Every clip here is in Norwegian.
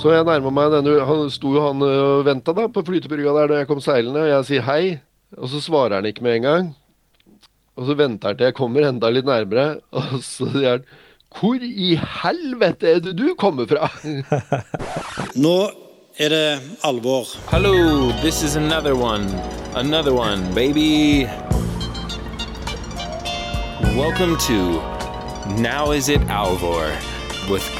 Så jeg nærma meg denne Han sto jo han og venta da på flytebrygga der da jeg kom seilende. Og jeg sier hei, og så svarer han ikke med en gang. Og så venter han til jeg kommer enda litt nærmere, og så sier han Hvor i helvete er det du kommer fra? Nå er det alvor. Hallo, this is another one. Another one, baby. Welcome to Now Is It Alvor with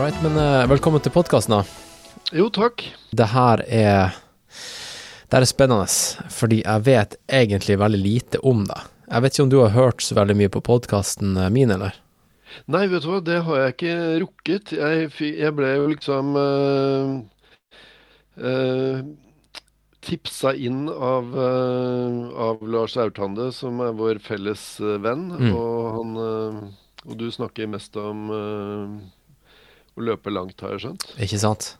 All right, men eh, velkommen til podkasten, da. Jo, takk. Det her er Det her er spennende, fordi jeg vet egentlig veldig lite om deg. Jeg vet ikke om du har hørt så veldig mye på podkasten min, eller? Nei, vet du hva, det har jeg ikke rukket. Jeg, jeg ble jo liksom uh, tipsa inn av, eh, av Lars Aurtande, som er vår felles eh, venn. Mm. Og han eh, Og du snakker mest om eh, å løpe langt, har jeg skjønt. Ikke sant?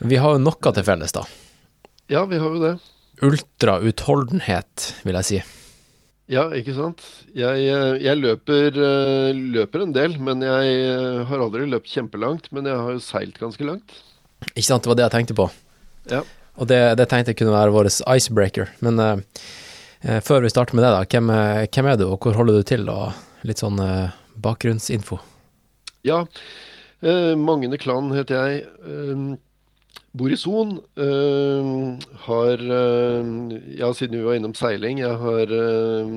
Vi har jo noe til felles, da. Ja, vi har jo det. Ultrautholdenhet, vil jeg si. Ja, ikke sant. Jeg, eh, jeg løper, eh, løper en del, men jeg eh, har aldri løpt kjempelangt. Men jeg har jo seilt ganske langt. Ikke sant, det var det jeg tenkte på. Ja. Og det, det tenkte jeg kunne være vår icebreaker. Men eh, før vi starter med det, da. Hvem, hvem er du, og hvor holder du til? Og litt sånn uh, bakgrunnsinfo. Ja, Magne Klan heter jeg. Eh, bor i Son. Eh, har eh, Ja, siden vi var innom seiling, jeg har eh,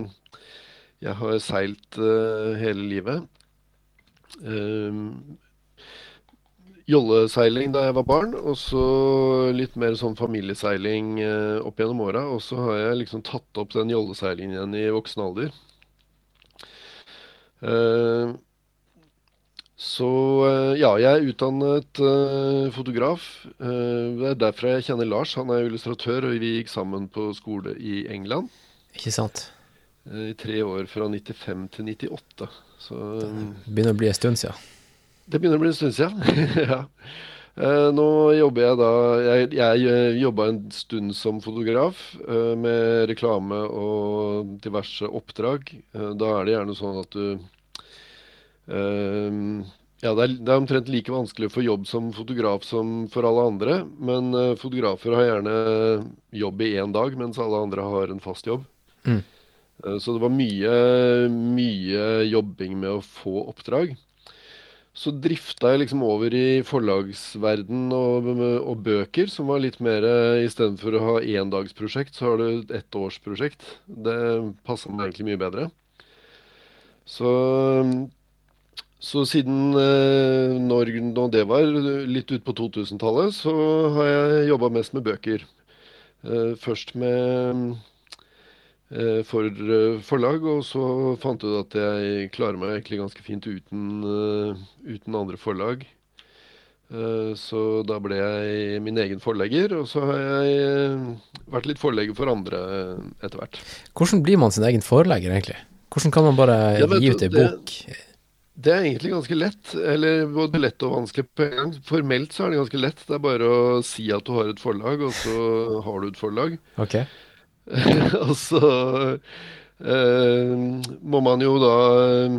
Jeg har seilt eh, hele livet. Eh, jolleseiling da jeg var barn, og så litt mer sånn familieseiling eh, opp gjennom åra. Og så har jeg liksom tatt opp den jolleseilingen igjen i voksen alder. Så eh, ja, jeg er utdannet eh, fotograf. Eh, det er derfor jeg kjenner Lars. Han er illustratør, og vi gikk sammen på skole i England Ikke sant? i tre år, fra 95 til 98. Så det Begynner å bli en stund siden. det begynner å bli en stund siden. ja. Nå jobber jeg da Jeg, jeg jobba en stund som fotograf med reklame og diverse oppdrag. Da er det gjerne sånn at du Ja, det er, det er omtrent like vanskelig å få jobb som fotograf som for alle andre. Men eh, fotografer har gjerne jobb i én dag, mens alle andre har en fast jobb. Mm. Eh, Så det var mye, mye jobbing med å få oppdrag. Så drifta jeg liksom over i forlagsverden og, og bøker, som var litt mer Istedenfor å ha endagsprosjekt, så har du et ettårsprosjekt. Det passa meg egentlig mye bedre. Så, så siden eh, når, når det var litt ut på 2000-tallet, så har jeg jobba mest med bøker. Eh, først med eh, for eh, forlag, og så fant jeg ut at jeg klarer meg egentlig ganske fint uten, eh, uten andre forlag. Eh, Så da ble jeg min egen forlegger, og så har jeg eh, vært litt forlegger for andre eh, etter hvert. Hvordan blir man sin egen forlegger, egentlig? Hvordan kan man bare Ja, gi ut ei bok? Det er egentlig ganske lett, eller både lett og vanskelig på en gang. Formelt så er det ganske lett. Det er bare å si at du har et forlag, og så har du et forlag. Ok. Og så eh, må man jo da eh,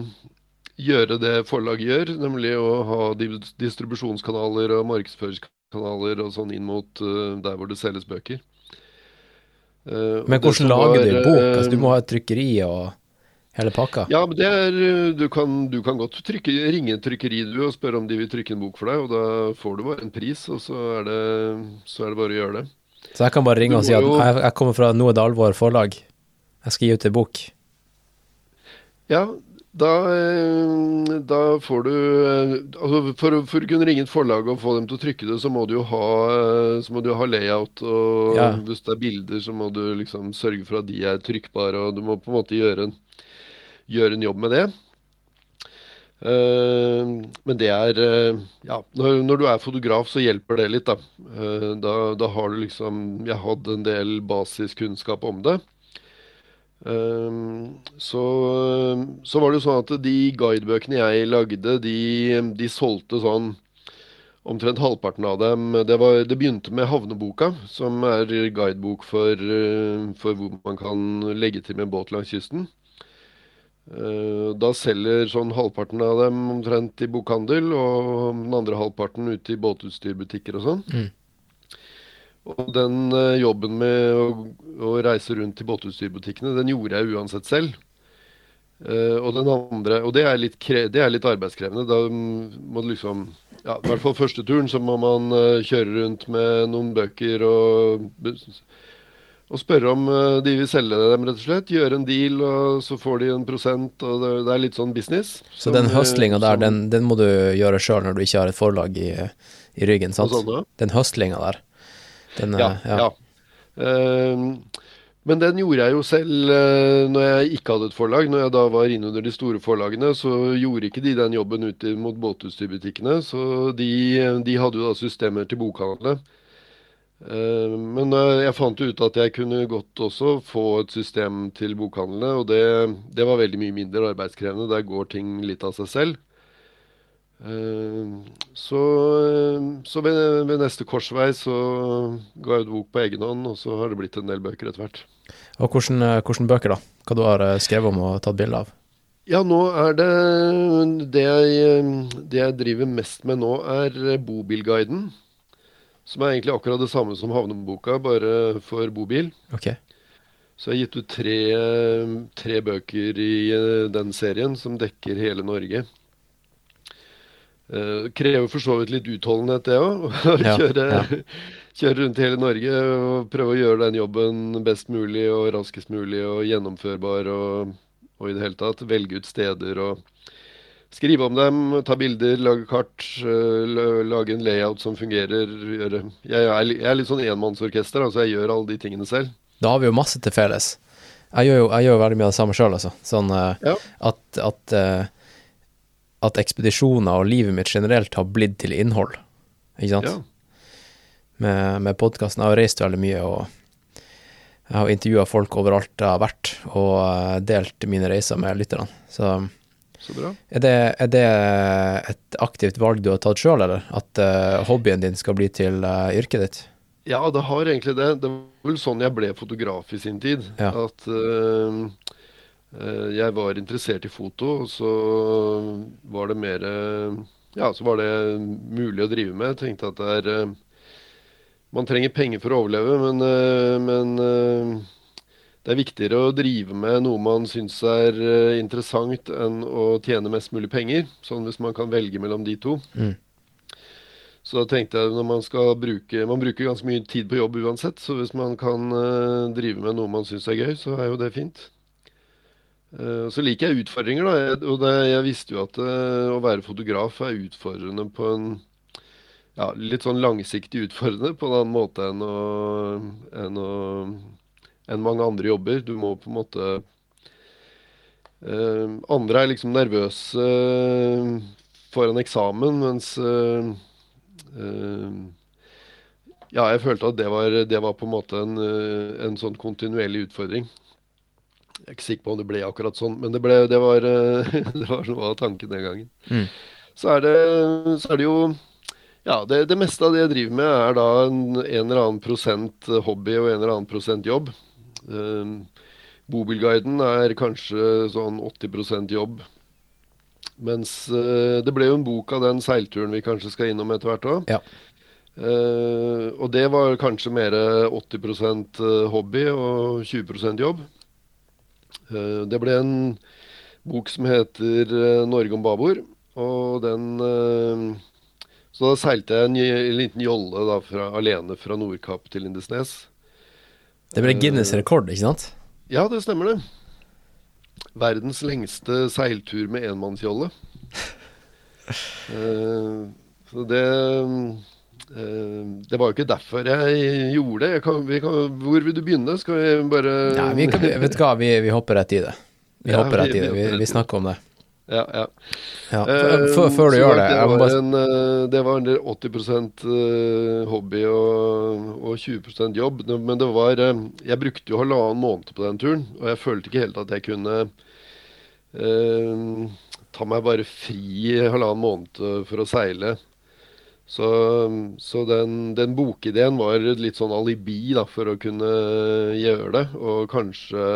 gjøre det forlaget gjør, nemlig å ha distribusjonskanaler og markedsføringskanaler og sånn inn mot uh, der hvor det selges bøker. Uh, Men hvordan lager du en bok? Altså, du må ha et trykkeri og hele pakka? Ja, men det er eh, Du kan, du kan godt trykke, ringe et trykkeri du og spørre om de vil trykke en bok for deg, og da får du bare en pris, og så er det, så er det bare å gjøre det. Så jeg kan bare ringe Du og si at jo- jeg, jeg kommer fra Noe Dalvor forlag. Jeg skal gi ut ei bok. Ja, da, eh, da får du eh, altså for, for å kunne ringe et forlag og få dem til å trykke det, så må du jo ha, så må du ha layout. Og Ja. hvis det er bilder, så må du liksom sørge for at de er trykkbare, og du må på en måte gjøre en, gjøre en jobb med det. Eh, men det er eh, Ja, når, du er fotograf, så hjelper det litt, da. Eh, da. Da har du liksom Jeg hadde en del basiskunnskap om det. Så, så var det jo sånn at de guidebøkene jeg lagde, de, de solgte sånn Omtrent halvparten av dem Det, var, det begynte med Havneboka, som er guidebok for, for hvor man kan legge til med båt langs kysten. Eh, Da selger sånn halvparten av dem omtrent i bokhandel, og den andre halvparten ute i båtutstyrbutikker og sånn. Mm. Og den eh, jobben med å, å reise rundt til båtutstyrbutikkene, den gjorde jeg uansett selv. Eh, og den andre, og det er litt, det er litt arbeidskrevende. Da må du liksom ja, I hvert fall første turen så må man kjøre rundt med noen bøker og, og spørre om eh, de vil selge dem, rett og slett. Gjøre en deal, og så får de en prosent. og Det, er litt sånn business. Så den eh, høstlinga der, den, den må du gjøre sjøl når du ikke har et forlag i, i ryggen, sant? Sånn? Den høstlinga der. Den, Ja, ja. ja. Um, men den gjorde jeg jo selv eh, når jeg ikke hadde et forlag. Når jeg da var innunder de store forlagene, så gjorde ikke de den jobben ute mot båtutstyrbutikkene. Så de, de hadde jo da systemer til bokhandlene. Eh, Men eh, jeg fant ut at jeg kunne godt også få et system til bokhandlene, og det, det var veldig mye mindre arbeidskrevende. Der går ting litt av seg selv. Eh, Så, så ved, ved neste korsvei så ga jeg ut bok på egen hånd, og så har det blitt en del bøker etter hvert. Og eh, bøker, da? Hva du har skrevet om og tatt bilde av? Ja, nå er det det jeg, det jeg driver mest med nå, er Bobilguiden. Som er egentlig akkurat det samme som Havneboka, bare for bobil. Ok. Så jeg har gitt ut tre, eh, tre bøker i eh, den serien som dekker hele Norge. Det krever for så vidt litt utholdenhet, det òg. Å Ja, kjøre, ja. kjøre rundt i hele Norge og prøve å gjøre den jobben best mulig og raskest mulig og gjennomførbar og, og i det hele tatt velge ut steder og skrive om dem, ta bilder, lage kart, eh, lage en layout som fungerer. Gjøre. Jeg, er, jeg er litt sånn enmannsorkester, altså jeg gjør alle de tingene selv. Da har vi jo masse til felles. Jeg gjør jo, jeg gjør veldig mye av det samme sjøl, altså. Sånn eh, Ja. at, at, eh, at ekspedisjoner og livet mitt generelt har blitt til innhold, ikke sant? Ja. Med, med podkasten. Jeg har reist veldig mye, og jeg har intervjua folk overalt jeg har vært, og delt mine reiser med lytterne. Så Så bra. er det, er det et aktivt valg du har tatt sjøl, eller? At uh, hobbyen din skal bli til uh, yrket ditt? Ja, det har egentlig det. Det var vel sånn jeg ble fotograf i sin tid. Ja. At uh, jeg var interessert i foto, og så var det mer Ja, så var det mulig å drive med. Jeg tenkte at det er Man trenger penger for å overleve, men, men det er viktigere å drive med noe man syns er eh, interessant, enn å tjene mest mulig penger. Sånn hvis man kan velge mellom de to. Mm. Så da tenkte jeg når man skal bruke Man bruker ganske mye tid på jobb uansett, så hvis man kan eh, drive med noe man syns er gøy, så er jo det fint. Eh, så liker jeg utfordringer, da. Jeg, og det, jeg visste jo at å være fotograf er utfordrende på en ja, litt sånn langsiktig utfordrende på en annen måte enn, å, enn, å, enn mange andre jobber. Du må på en måte uh, Andre er liksom nervøse eh, foran eksamen, mens uh, ja, jeg følte at det var, det var på en måte en, en sånn kontinuerlig utfordring. Jeg er ikke sikker på om det ble akkurat sånn, men det, ble, det, var, det var noe av tanken den gangen. Mm. Så, er det, så er det jo Ja, det, det meste av det jeg driver med, er da en, en eller annen prosent hobby og en eller annen prosent jobb. Eh, Bobilguiden er kanskje sånn 80% jobb. Mens eh, det ble jo en bok av den seilturen vi kanskje skal innom etter hvert òg. Ja. Eh, og det var kanskje mer 80% hobby og 20 jobb. Eh, det ble en bok som heter eh, 'Norge om babord', og den eh, Så da seilte jeg en, en liten jolle da fra, alene fra Nordkapp til Lindesnes. Det ble Guinness rekord, ikke sant? Ja, det stemmer det. Verdens lengste seiltur med enmannsjolle. Eh, så det eh, Det var jo ikke derfor jeg gjorde det. Jeg kan, vi kan, hvor vil du begynne? Skal vi bare Ja, vi kan, vet du hva, vi, vi hopper rett i det. Vi Ja, hopper rett i det. Vi, vi snakker om det. Ja, ja. Ja, Eh, før, før du gjør det, Det var, en, eh, det var en 80 eh, hobby og, og 20% jobb. Men det var Jeg brukte jo halvannen måned på den turen, og jeg følte ikke helt at jeg kunne eh, ta meg bare fri halvannen måned for å seile. Så, så den, den bokideen var litt sånn alibi da, for å kunne gjøre det. Og kanskje,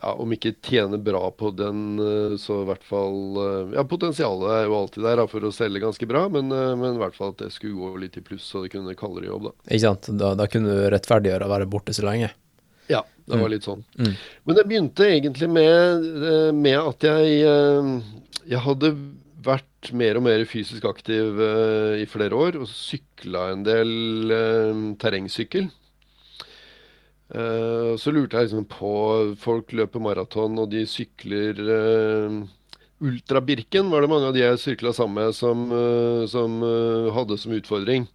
ja, om ikke tjene bra på den, eh, så i hvert fall eh, Ja, potensialet er jo alltid der for å selge ganske bra, men, eh, men i hvert fall at det skulle gå litt i pluss, så det kunne kaldere jobb, da. Ikke sant, da, da kunne du rettferdiggjøre å være borte så lenge. Ja, det var litt sånn. Mm. Men det begynte egentlig med, med at jeg, jeg hadde vært mer og mer fysisk aktiv i flere år, og sykla en del terrengsykkel. Eh, så lurte jeg liksom på Folk løper maraton, og de sykler eh, Ultrabirken var det mange av de jeg sykla sammen med, som, eh, som hadde som utfordring.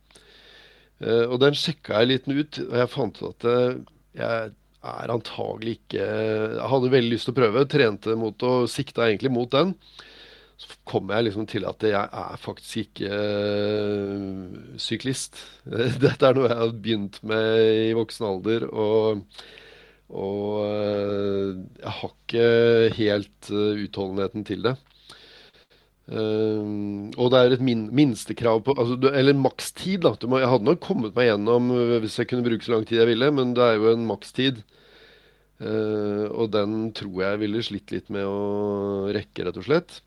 Og den sjekka jeg litt ut, og jeg fant ut at jeg er antagelig ikke Jeg hadde veldig lyst til å prøve, trente mot og sikta egentlig mot den. Så kommer jeg liksom til at jeg er faktisk ikke eh, syklist. Dette er noe jeg har begynt med i voksen alder, og, og eh, jeg har ikke helt eh, utholdenheten til det. Og det er et min minstekrav på altså, Eller makstid, da. Må, jeg hadde nok kommet meg gjennom hvis jeg kunne bruke så lang tid jeg ville, men det er jo en makstid. Uh, og den tror jeg ville slitt litt med å rekke, rett og slett.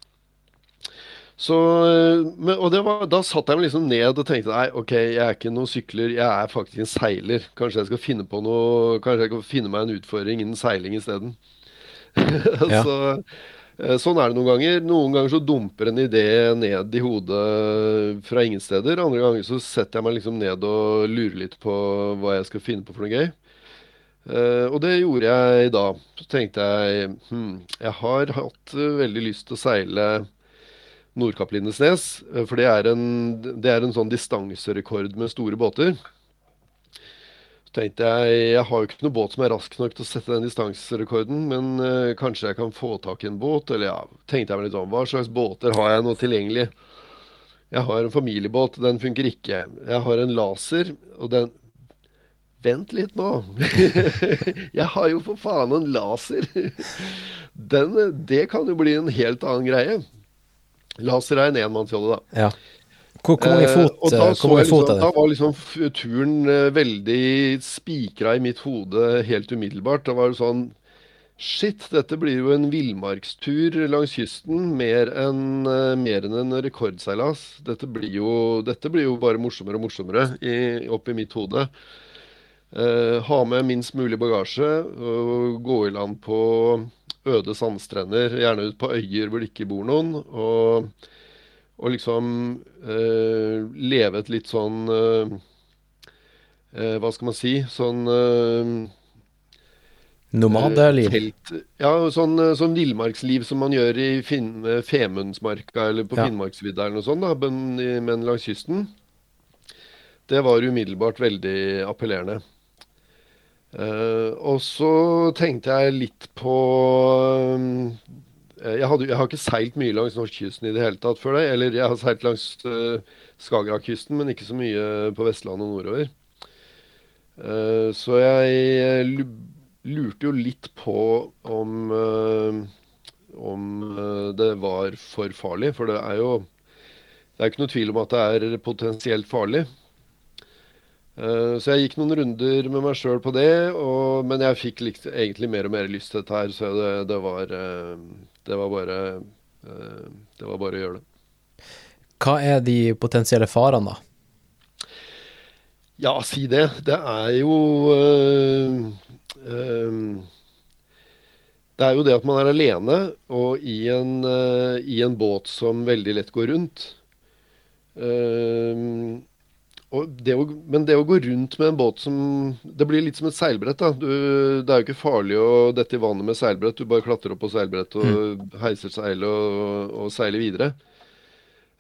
Så, øh, men, og det var, Da satte jeg meg liksom ned og tenkte nei, OK, jeg er ikke noen sykler, jeg er faktisk en seiler. Kanskje jeg skal finne på noe Kanskje jeg kan finne meg en utfordring innen seiling isteden. Ja. så Eh, Sånn er det noen ganger. Noen ganger så dumper en idé ned i hodet fra ingen steder. Andre ganger så setter jeg meg liksom ned og lurer litt på hva jeg skal finne på for noe gøy. Uh, og det gjorde jeg da. Så tenkte jeg hm, jeg har hatt eh, veldig lyst til å seile Nordkapp-Lindesnes. eh, for det er, en, det er en sånn distanserekord med store båter. Så tenkte jeg jeg har jo ikke noe båt som er rask nok til å sette den distanserekorden, men uh, kanskje jeg kan få tak i en båt? Eller ja, tenkte jeg meg litt om. Hva slags båter har jeg nå tilgjengelig? Jeg har en familiebåt, den funker ikke. Jeg har en laser, og den Vent litt nå. jeg har jo for faen en laser. den, det kan jo bli en helt annen greie. Laser er en enmannsjolle, da. Ja. Hvor, hvor mange Eh, fot, og da eh, hvor mange fot liksom, er da var liksom turen eh, veldig spikra i mitt hode helt umiddelbart. Da var det sånn Shit, dette blir jo en villmarkstur langs kysten mer enn eh, mer enn en rekordseilas. Dette blir jo, dette blir jo bare morsommere og morsommere i, oppi mitt hode. Eh, ha med minst mulig bagasje og gå i land på øde sandstrender, gjerne ut på øyer hvor det ikke bor noen. og og liksom eh, leve et litt sånn eh, eh, Hva skal man si? Sånn eh, Nomadeliv? Ja, sånn, eh, sånn villmarksliv som man gjør i Finn, eh, Femundsmarka eller på Ja. Finnmarksvidda eller noe sånt, da, men, men langs kysten. Det var umiddelbart veldig appellerende. Eh, og så tenkte jeg litt på eh, jeg, hadde, jeg har ikke seilt mye langs norskekysten i det hele tatt før det. Eller jeg har seilt langs uh, Skagerrakkysten, men ikke så mye på Vestlandet og nordover. Uh, så jeg lurte jo litt på om uh, om det var for farlig. For det er jo Det er ikke noe tvil om at det er potensielt farlig. Eh, Så jeg gikk noen runder med meg sjøl på det, og, men jeg fikk likt, egentlig mer og mer lyst til dette her, så det, det var eh, Det var bare eh, Det var bare å gjøre det. Hva er de potensielle farene, da? Ja, si det. Det er jo øh, øh, Det er jo det at man er alene og i en, øh, i en båt som veldig lett går rundt. Og det å, men det å gå rundt med en båt som Det blir litt som et seilbrett. da. Du, det er jo ikke farlig å dette i vannet med seilbrett. Du bare klatrer opp på seilbrett og heiser seilet og, og seiler videre.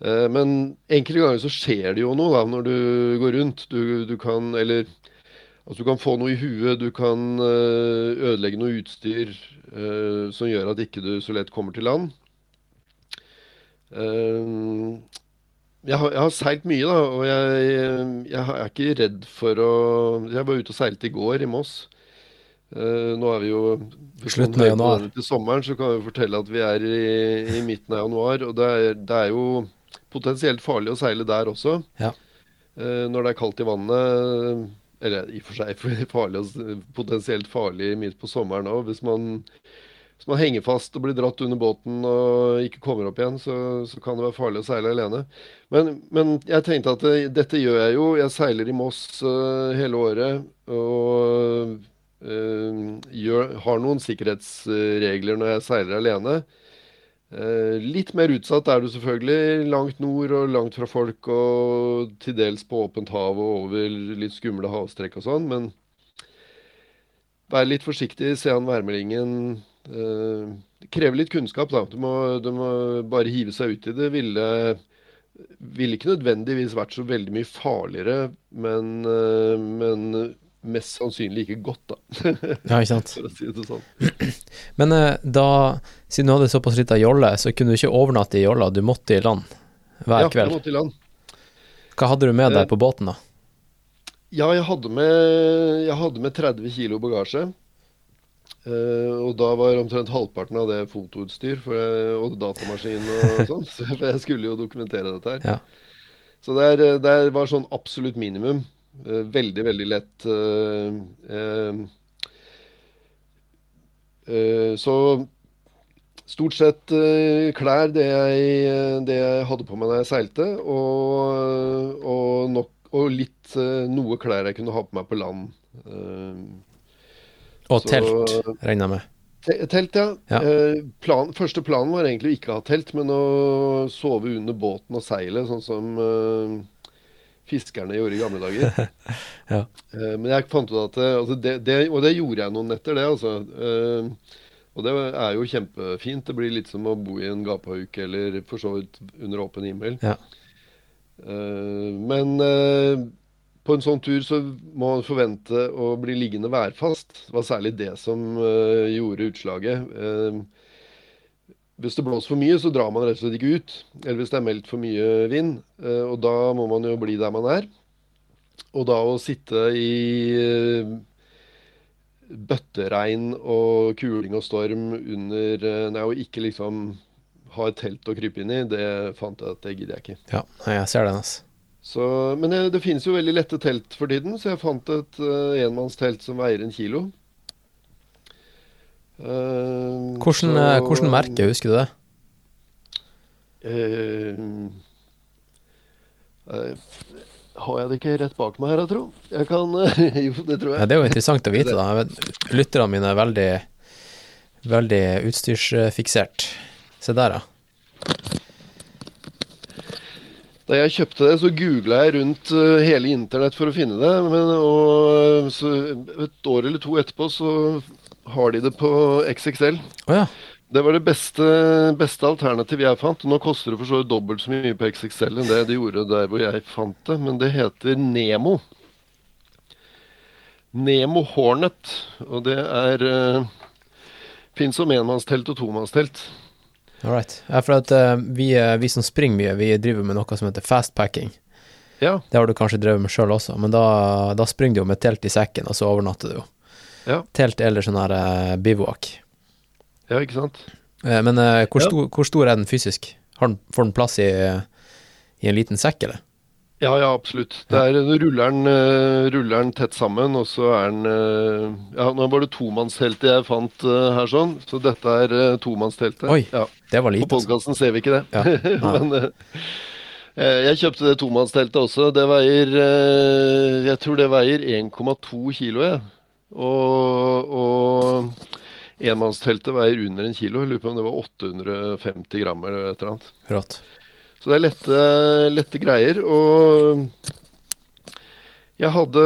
Eh, Men enkelte ganger så skjer det jo noe da, når du går rundt. Du, du kan Eller altså du kan få noe i huet, du kan eh, ødelegge noe utstyr eh, som gjør at ikke du så lett kommer til land. Eh, jeg har, jeg har seilt mye, da, og jeg, jeg er ikke redd for å Jeg var ute og seilte i går i Moss. Uh, nå er vi jo Slutten av januar. Til sommeren så kan vi fortelle at vi er i, i midten av januar, og det er, det er jo potensielt farlig å seile der også. Ja. Uh, når det er kaldt i vannet. Eller i og for seg farlig, potensielt farlig midt på sommeren òg. Hvis man hvis man henger fast og blir dratt under båten og ikke kommer opp igjen, så, så kan det være farlig å seile alene. Men, men jeg tenkte at det, dette gjør jeg jo. Jeg seiler i Moss uh, hele året. Og uh, gjør, har noen sikkerhetsregler når jeg seiler alene. Uh, litt mer utsatt er du selvfølgelig langt nord og langt fra folk og til dels på åpent hav og over litt skumle havstrekk og sånn, men vær litt forsiktig, se an værmeldingen. Eh, det krever litt kunnskap, da. Du må, du må bare hive seg ut i det. Ville, ville ikke nødvendigvis vært så veldig mye farligere, men, eh, men mest sannsynlig ikke godt, da. Ja, ikke sant. For å si det sånn. Men eh, da, siden du hadde såpass lita jolle, så kunne du ikke overnatte i jolla, du måtte i land hver Ja, jeg måtte i land. Hva hadde du med Eh, deg på båten, da? Ja, jeg hadde med, jeg hadde med 30 kilo bagasje. Eh, og da var omtrent halvparten av det fotoutstyr for jeg, og datamaskin og sånn. For jeg skulle jo dokumentere dette her. Ja. Så det, er, det er- var sånn absolutt minimum. Uh, veldig, veldig lett. Uh, eh, eh, så stort sett eh, klær, det jeg, det jeg hadde på meg da jeg seilte, og, og, nok, og litt eh, noe klær jeg kunne ha på meg på land. Eh, Og så- telt, regner jeg med. Telt, ja. Ja. Eh, plan, første planen var egentlig å ikke ha telt, men å sove under båten og seilet, sånn som uh, fiskerne gjorde i gamle dager. Ja. uh, men jeg fant ut at det, altså det, det, Og det gjorde jeg noen netter, det, altså. Uh, og det er jo kjempefint. Det blir litt som å bo i en gapauk eller for så vidt under åpen himmel. Ja. Men på en sånn tur så må man forvente å bli liggende værfast. Det var særlig det som uh, gjorde utslaget. Uh, hvis det blåser for mye, så drar man rett og slett ikke ut. Eller hvis det er meldt for mye vind. Uh, og da må man jo bli der man er. Og da å sitte i bøtteregn og kuling og storm under Nei, og ikke liksom ha et telt å krype inn i, det fant jeg at det gidder jeg ikke. Ja, jeg ser den, altså. Så, men det, det finnes jo veldig lette telt for tiden, så jeg fant et uh, enmannstelt som veier en kilo. Uh, Hvordan, så- eh, hvordan merke, husker du det? Uh, har jeg det ikke rett bak meg her, jeg tror? Jeg kan Jo, det tror Ja, det er jo interessant å vite, da. Jeg Lytterne mine er veldig, veldig utstyrsfiksert. Se der, ja. Da jeg kjøpte det, så googla jeg rundt eh, hele internett for å finne det. Men, og så et år eller to etterpå så har de det på XXL. Oh, ja. Det var det beste, beste alternativet jeg fant. Nå koster det for så vidt dobbelt så mye på XXL enn det de gjorde der hvor jeg fant det, men det heter Nemo. Nemo Hornet, og det er uh, Fins som enmannstelt og tomannstelt. All right. Ja, for at uh, vi, eh, vi som springer mye, vi driver med noe som heter fastpacking. Ja, Det har du kanskje drevet med sjøl også, men da, da springer du jo med telt i sekken, og så overnatter du jo. Ja. Telt eller sånn her uh, bivouac. ja ikke sant? Uh, men hvor, Ja. stor, hvor stor er den fysisk? Har den, får den plass i, i en liten sekk, eller? Ja, ja, absolutt. Det er, nå ruller den, uh, ruller den tett sammen, og så er den uh, Ja, nå var det tomannsteltet jeg fant uh, her sånn, så dette er tomannsteltet. Oi, Ja. Det var lite. På podkasten ser vi ikke det. Ja. Men eh, eh, jeg kjøpte det tomannsteltet også. Det veier eh, Jeg tror det veier 1,2 kilo, jeg. Og, og enmannsteltet veier under en kilo. Jeg lurer på om det var 850 gram eller et eller annet. Rått. Så det er lette, lette greier. Og jeg hadde,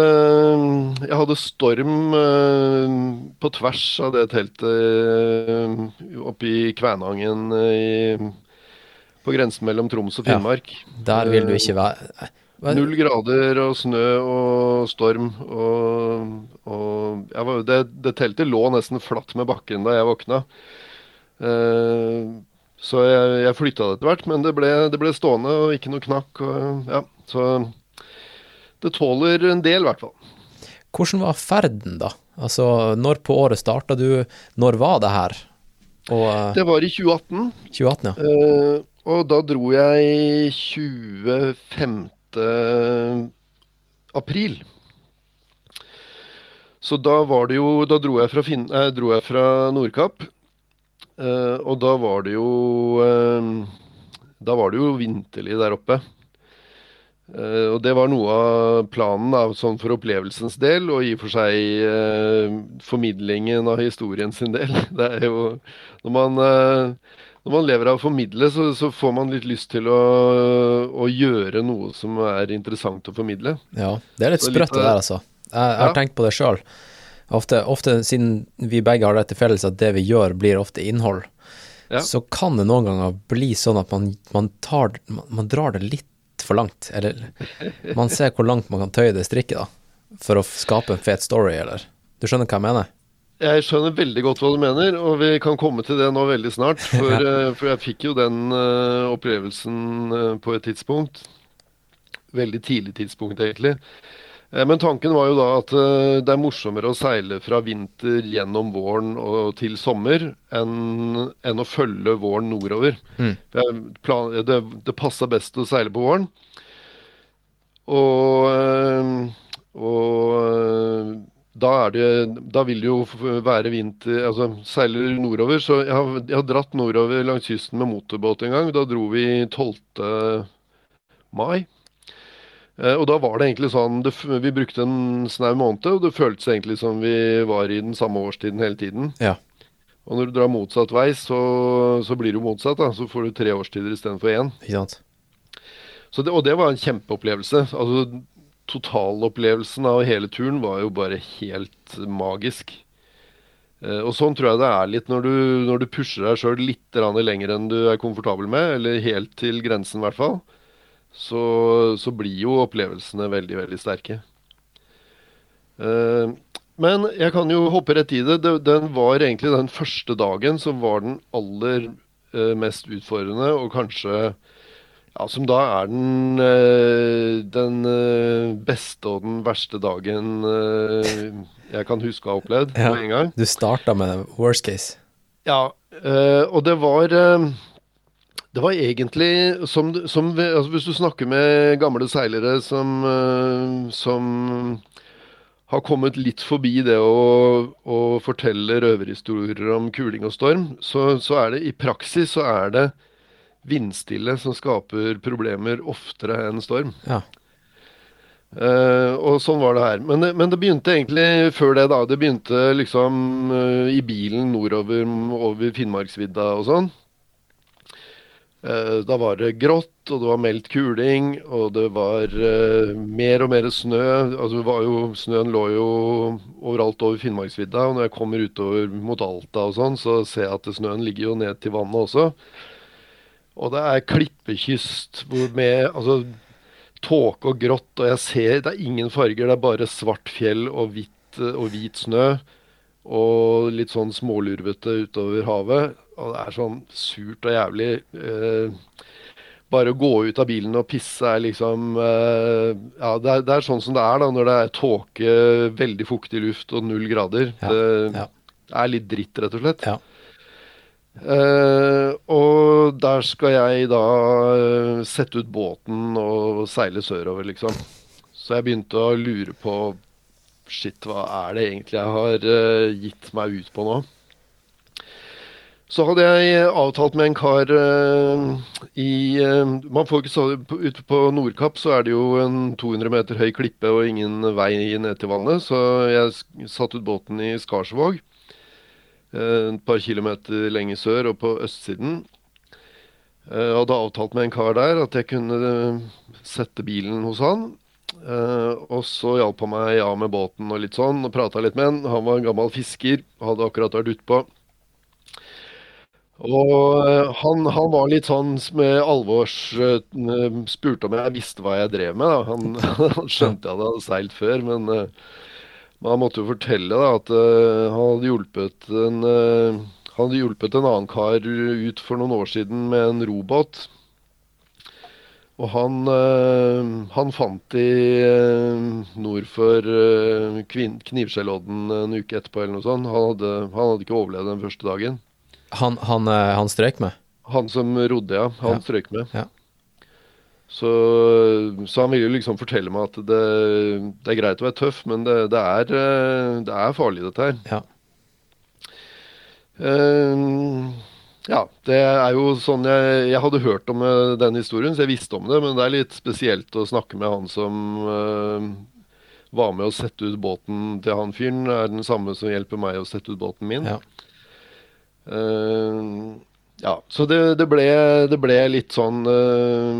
jeg hadde storm eh, på tvers av det teltet eh, oppe i Kvænangen i, på grensen mellom Troms og Ja. Finnmark. Der vil du ikke være Null grader og snø og storm. Og, og jeg var, det, det teltet lå nesten flatt med bakken da jeg våkna. Så jeg, jeg flytta det etter hvert, men det ble, det ble stående og ikke noe knakk. Og, ja, så det tåler en del, i hvert fall. Hvordan var ferden, da? Altså, når på året starta du? Når var det her? Og eh, Det var i 2018, 2018, ja. Uh, og da dro jeg 25. april. Så da var det jo Da dro jeg fra, fin, eh, dro jeg fra Nordkapp. Eh, og da var det jo eh, Da var det jo vinterlig der oppe. Eh, og det var noe av planen da, sånn for opplevelsens del, og i og for seg formidlingen av historien sin del. Det er jo Når man, når man lever av å formidle, så, så får man litt lyst til å, å gjøre noe som er interessant å formidle. ja. Det er litt sprøtt, det der, altså. Jeg, jeg har tenkt på det sjøl. Ofte, ofte, siden vi begge har det til felles at det vi gjør, blir ofte innhold, Ja. så kan det noen ganger bli sånn at man, man, tar, man, man drar det litt for langt. Eller man ser hvor langt man kan tøye det strikket, da. For å skape en fet story, eller Du skjønner hva jeg mener? Jeg skjønner veldig godt hva du mener, og vi kan komme til det nå veldig snart. For, eh, for jeg fikk jo den eh, opplevelsen eh, på et tidspunkt. Veldig tidlig tidspunkt, egentlig. Eh, Men tanken var jo da at eh, det er morsommere å seile fra vinter gjennom våren og til sommer enn, enn å følge våren nordover. Mm. Det, det, det passa best å seile på våren. Og, eh, og da er det Da vil det jo være vinter Altså seiler nordover. Så jeg har, jeg har dratt nordover langs kysten med motorbåt en gang. Da dro vi 12. mai. Eh, Og da var det egentlig sånn det, Vi brukte en snau måned, og det føltes egentlig som vi var i den samme årstiden hele tiden. Ja. Og når du drar motsatt vei, så, så blir det jo motsatt. da, Så får du tre årstider istedenfor én. Ikke sant? Så det, og det var en kjempeopplevelse. Altså, Totalopplevelsen av hele turen var jo bare helt magisk. Eh, og sånn tror jeg det er litt når du, når du pusher deg sjøl litt lenger enn du er komfortabel med, eller helt til grensen i hvert fall, så, så blir jo opplevelsene veldig, veldig sterke. Uh, men jeg kan jo hoppe rett i det. Den var egentlig den første dagen som var den aller eh, mest utfordrende, og kanskje ja, Som da er den, eh, den beste og den verste dagen jeg kan huske å ha opplevd Ja. på en gang. Du starta med worst case. Ja, og det var Det var egentlig som, som altså Hvis du snakker med gamle seilere som, eh, som har kommet litt forbi det å, å fortelle røverhistorier om kuling og storm, så, så er det i praksis så er det vindstille som skaper problemer oftere enn storm. Ja. Uh, og sånn var det her. Men, men det begynte egentlig før det, da. Det begynte liksom uh, i bilen nordover over Finnmarksvidda og sånn. Eh, da var det grått, og det var meldt kuling, og det var uh, mer og mer snø. Altså, jo, snøen lå jo overalt over Finnmarksvidda, og når jeg kommer utover mot Alta og sånn, så ser jeg at snøen ligger jo ned til vannet også. Og det er klippekyst med altså, tåke og grått, og jeg ser det er ingen farger, det er bare svart fjell og hvitt eh, og hvit snø. Og litt sånn smålurvete utover havet. Og det er sånn surt og jævlig. Eh, bare å gå ut av bilen og pisse er liksom eh, Ja, det er, det er sånn som det er da når det er tåke, veldig fuktig luft og null grader. Ja, det ja. er litt dritt, rett og slett. Ja. Eh, og der skal jeg da eh, sette ut båten og seile sørover, liksom. Så jeg begynte å lure på Shit, hva er det egentlig jeg har eh, gitt meg ut på nå? Så hadde jeg avtalt med en kar uh, i uh, Man får ikke så Ute på Nordkapp så er det jo en 200 meter høy klippe og ingen vei ned til vannet, så jeg satte ut båten i Skarsvåg uh, et par kilometer lenger sør og på østsiden. Jeg hadde avtalt med en kar der at jeg kunne eh, sette bilen hos han. Eh, og så hjalp han meg av med båten og litt sånn, og prata litt med han. Han var en gammel fisker, hadde akkurat vært utpå. Og eh, han, han var litt sånn med alvors eh, Spurte om jeg visste hva jeg drev med. Han, han skjønte jeg hadde seilt før, men eh, men han måtte jo fortelle da, at han hadde hjulpet en, han hadde hjulpet en annen kar ut for noen år siden med en robåt. Og han, han fant de nord for Knivskjellodden en uke etterpå eller noe sånt. Han hadde, han hadde ikke overlevd den første dagen. Han, han, eh, han strøyk med? Han som rodde, ja. Han Ja. strøyk med. Ja. Så, så han ville liksom fortelle meg at det, det er greit å være tøff, men det, det, er, eh, det er farlig, dette her. Ja. Uh, ja, det er jo sånn jeg, jeg hadde hørt om den historien, så jeg visste om det. Men det er litt spesielt å snakke med han som uh, var med å sette ut båten til han fyren. Er den samme som hjelper meg å sette ut båten min. Ja. Eh, ja, så det, det, ble, det ble litt sånn eh,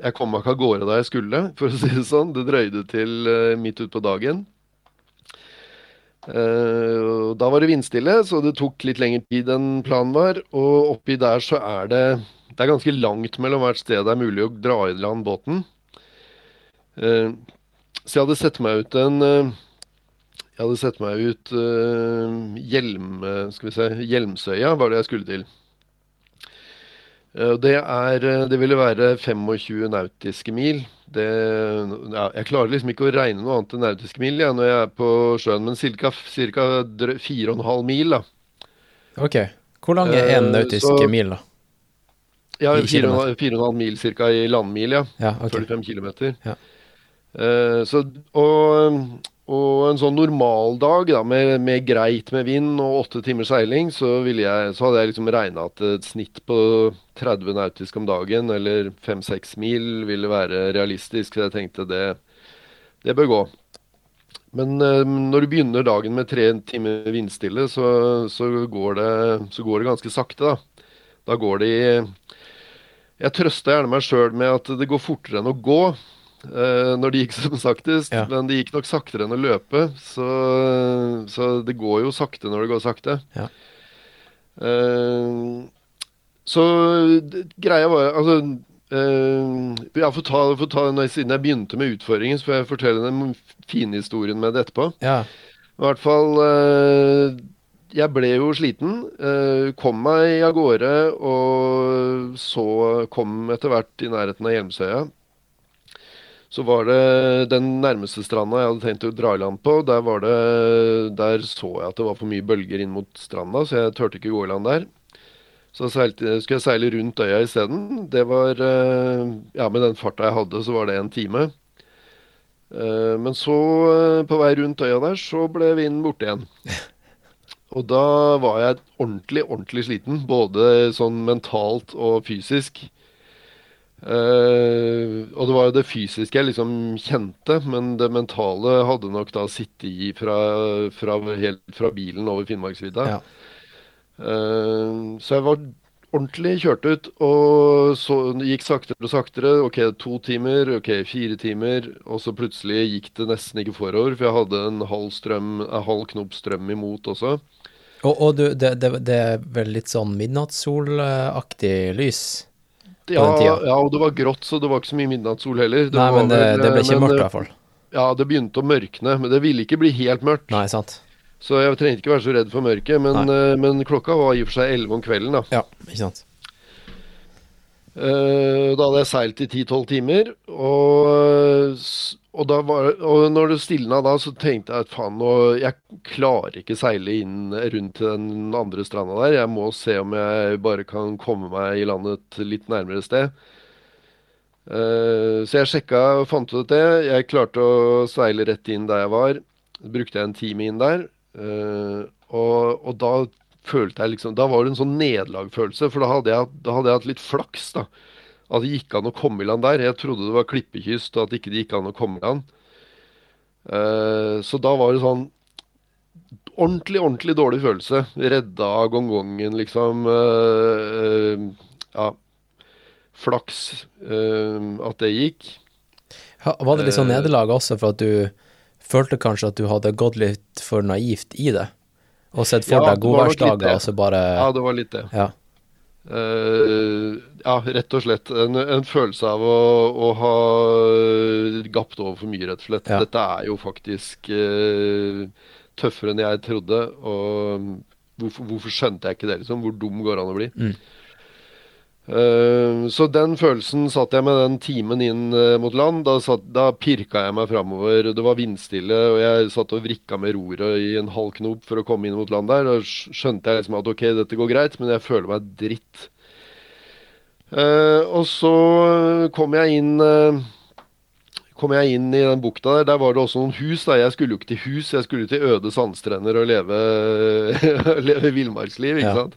Jeg kom meg ikke av gårde da jeg skulle, for å si det sånn. Det drøyde til eh, midt utpå dagen. Uh, da var det vindstille, så det tok litt lengre tid enn planen var. Og oppi der så er det Det er ganske langt mellom hvert sted det er mulig å dra i land båten. Uh, så jeg hadde sett meg ut en eh, Jeg hadde sett meg ut uh, hjelm... Skal vi se Hjelmsøya var det jeg skulle til. Uh, Det er eh, Det ville være 25 nautiske mil. Det, ja, jeg klarer liksom ikke å regne noe annet enn nautiske mil ja, når jeg er på sjøen, men ca. 4,5 mil, da. Ok. Hvor lang er én Eh, nautisk så- mil, da? Ja, 4,5 mil ca. i landmil, ja. Ja, okay. 45 km. Ja. så, og, og en sånn normal dag da, med, med greit med vind og åtte timers seiling, så, jeg, så hadde jeg liksom regna at et snitt på 30 nautisk om dagen, eller 5-6 mil, ville være realistisk. Så jeg tenkte det, det bør gå. Men eh, når du begynner dagen med tre timer vindstille, så, så, går det, så går det ganske sakte, da. Da går det i Jeg trøster gjerne meg sjøl med at det går fortere enn å gå eh, når det gikk som saktest. Ja. Men det gikk nok saktere enn å løpe, så, så det går jo sakte når det går sakte. Ja. Uh, så greia var Altså uh, ja, for ta, for ta, Siden jeg begynte med utfordringen, så får jeg fortelle den fine historien med det etterpå. Ja. I hvert fall Jeg ble jo sliten. kom meg av gårde og så kom etter hvert i nærheten av Hjelmsøya. Så var det den nærmeste stranda jeg hadde tenkt å dra i land på. Der, var det, der så jeg at det var for mye bølger inn mot stranda, så jeg turte ikke gå i land der. Så seilte, skulle jeg seile rundt øya isteden. Det var eh, Ja, med den farta jeg hadde, så var det en time. Eh, Men så, eh, på vei rundt øya der, så ble vinden borte igjen. Og da var jeg ordentlig, ordentlig sliten. Både sånn mentalt og fysisk. Eh, og det var jo det fysiske jeg liksom kjente, men det mentale hadde nok da sittet i fra, fra, helt fra bilen over Finnmarksvidda. Ja. Uh, så jeg var ordentlig kjørt ut, og så gikk saktere og saktere. Ok, to timer, ok, fire timer, og så plutselig gikk det nesten ikke forover, for jeg hadde en halv, strøm, en halv knop strøm imot også. Og, og du, det, det, det er vel litt sånn midnattssolaktig lys? Ja, ja, og det var grått, så det var ikke så mye midnattssol heller. Det Nei, men det, det ble ikke men, mørkt i hvert fall. Ja, det begynte å mørkne, men det ville ikke bli helt mørkt. Nei, sant. Så jeg trengte ikke være så redd for mørket, men, eh, men klokka var i og for seg 11 om kvelden, da. Ja, ikke sant. Eh, da hadde jeg seilt i 10-12 timer, og, og, da var, og når det stilna da, så tenkte jeg at faen, nå, jeg klarer ikke seile inn rundt den andre stranda der. Jeg må se om jeg bare kan komme meg i landet litt nærmere sted. Uh, så jeg sjekka og fant ut det. Jeg klarte å seile rett inn der jeg var. Brukte jeg en time inn der. Uh, og, og da følte jeg liksom Da var det en sånn nederlagfølelse, for da hadde, jeg, da hadde jeg hatt litt flaks, da. At det gikk an å komme i land der. Jeg trodde det var klippekyst, og at ikke det gikk an å komme i land. Uh, så da var det sånn ordentlig, ordentlig dårlig følelse. Redda av gongongen, liksom. Uh, uh, ja. Flaks at det gikk. Ja, var det litt sånn nederlag også for at du følte kanskje at du hadde gått litt for naivt i det? Og sett for Ja, deg godværsdager, og så bare Ja, det var litt det. Ja. Eh, ja, rett og slett. En, en følelse av å, å ha gapt over for mye, rett og slett. Ja. Dette er jo faktisk uh, tøffere enn jeg trodde. Og Hvorfor, hvorfor skjønte jeg ikke det, liksom? Hvor dum går det an å bli? Mm. Eh, så den følelsen satt jeg med den timen inn eh, mot land. Da, satt, da pirka jeg meg framover. Det var vindstille, og jeg satt og vrikka med roret i en halv knop for å komme inn mot land der. Da skjønte jeg liksom at ok, dette går greit, men jeg føler meg dritt. Eh, og så kom jeg inn Kom jeg inn i den bukta der. Der var det også noen hus. da Jeg skulle jo ikke til hus, jeg skulle til øde sandstrender og leve, leve villmarksliv, ikke Ja. sant.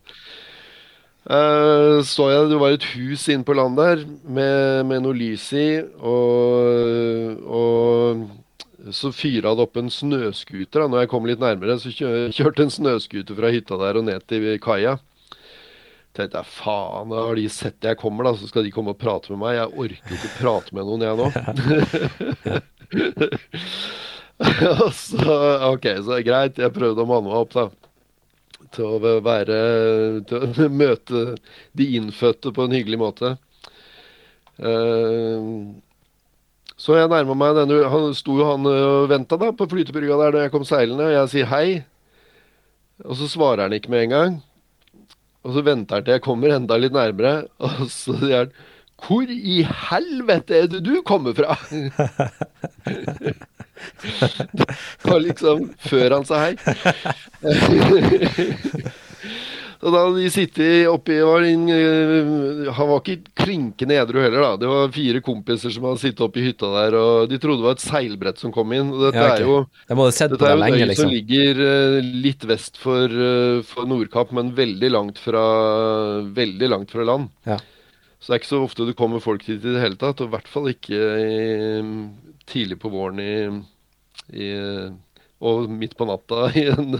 Eh, så jeg det var et hus inne på land der med, med noe lys i, og, og så fyra det opp en snøscooter. da. Når jeg kom litt nærmere, så kjø, kjørte en snøscooter fra hytta der og ned til kaia. Tenkte jeg faen, da har de sett jeg kommer, da, så skal de komme og prate med meg. Jeg orker ikke prate med noen, jeg nå. Og så, ok, så greit, jeg prøvde å manne meg opp, da. Til å være Til å møte de innfødte på en hyggelig måte. Eh, så jeg nærma meg denne Han sto jo han og venta da på flytebrygga der da jeg kom seilende, og jeg sier hei. Og så svarer han ikke med en gang. Og så venter han til jeg kommer enda litt nærmere, og så sier han Hvor i helvete er det du kommer fra? det var liksom før han sa hei. Så da hadde de sittet oppi var en, eh, Han var ikke klinkende edru heller, da. Det var fire kompiser som hadde sittet oppi hytta der, og de trodde det var et seilbrett som kom inn. Og dette Ja, okay. er jo på dette er det jo en lenge, øy som liksom. ligger eh, litt vest for, eh, for Nordkapp, men veldig langt fra, veldig langt fra land. Ja. Så det er ikke så ofte det kommer folk dit i det hele tatt, og i hvert fall ikke i, tidlig på våren i, i, og midt på natta i, en,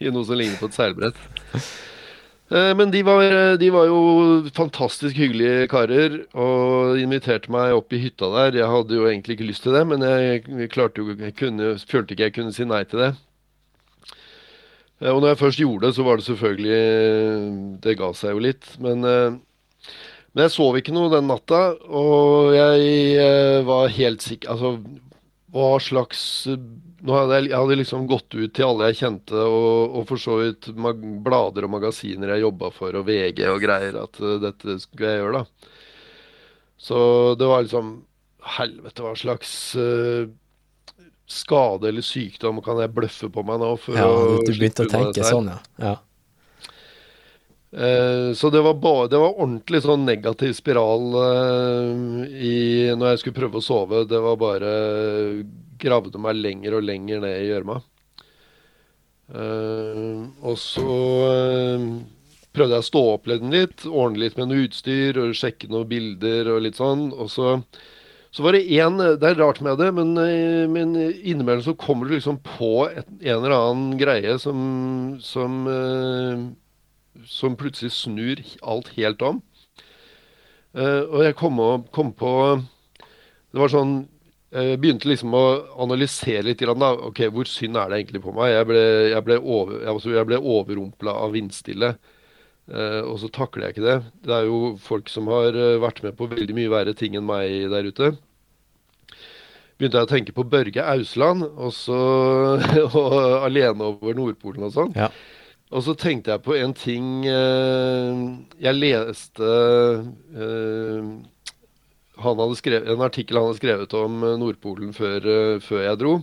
i noe som ligner på et seilbrett. Eh, Men de var, de var jo fantastisk hyggelige karer og inviterte meg opp i hytta der. Jeg hadde jo egentlig ikke lyst til det, men jeg klarte jo, jeg kunne, følte ikke jeg kunne si nei til det. Eh, Og når jeg først gjorde det, så var det selvfølgelig Det ga seg jo litt. Men, eh, men jeg sov ikke noe den natta, og jeg eh, var helt sikker Altså, hva slags nå hadde jeg, jeg hadde liksom gått ut til alle jeg kjente, og, og for så vidt blader og magasiner jeg jobba for, og VG og greier, at uh, dette skulle jeg gjøre, da. Så det var liksom Helvete, hva slags uh, skade eller sykdom kan jeg bløffe på meg nå? For Ja, å du, begynte å tenke sånn, ja. ja. Eh, så det var, ba, det var ordentlig sånn negativ spiral uh, i, når jeg skulle prøve å sove. Det var bare Gravde meg lenger og lenger ned i gjørma. Uh, og så eh, prøvde jeg å stå opp litt, ordne litt med noe utstyr og sjekke noen bilder og litt sånn. Og så, så var det én Det er rart med det, men, eh, men innimellom så kommer du liksom på et, en eller annen greie som, som eh, som plutselig snur alt helt om. Uh, og jeg kom, og, kom på Det var sånn Jeg begynte liksom å analysere litt. Da. Ok, Hvor synd er det egentlig på meg? Jeg ble, jeg ble, over, altså, ble overrumpla av vindstille. Eh, og så takler jeg ikke det. Det er jo folk som har eh, vært med på veldig mye verre ting enn meg der ute. Begynte jeg å tenke på Børge Ausland, og så og alene over Nordpolen og sånn. Ja. Og så tenkte jeg på en ting eh, Jeg leste eh, skrevet, en artikkel han hadde skrevet om eh, Nordpolen før, før jeg dro.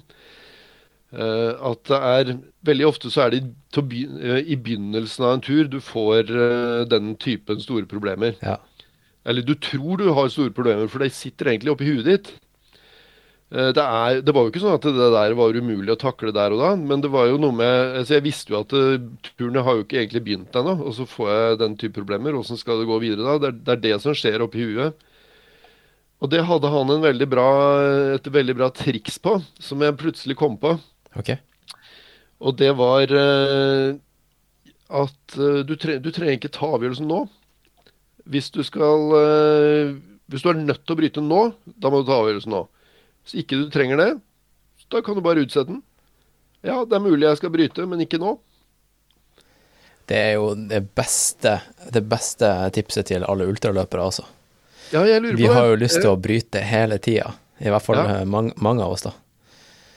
Eh, at det er Veldig ofte så er det i, begynnelsen av en tur du får den typen store problemer. Ja. Eller du tror du har store problemer, for de sitter egentlig oppi huet ditt. Eh, Det, er, det var jo ikke sånn at det der var umulig å takle der og da, men det var jo noe med altså Jeg visste jo at turene har jo ikke egentlig begynt ennå, og så får jeg den type problemer. Åssen skal det gå videre da? Det er, det er det som skjer oppi huet. Og det hadde han en veldig bra, et veldig bra triks på, som jeg plutselig kom på. Okay. Og det var eh, at eh, du, tre du trenger ikke ta avgjørelsen nå. Hvis du skal eh, Hvis du er nødt til å bryte nå, da må du ta avgjørelsen nå. Hvis ikke du trenger det, da kan du bare utsette den. Ja, det er mulig jeg skal bryte, men ikke nå. Det er jo det beste, det beste tipset til alle ultraløpere, altså. Ja, jeg lurer Vi på det. har jo lyst til å bryte hele tida. I hvert fall Ja. eh, mange, mange av oss, da.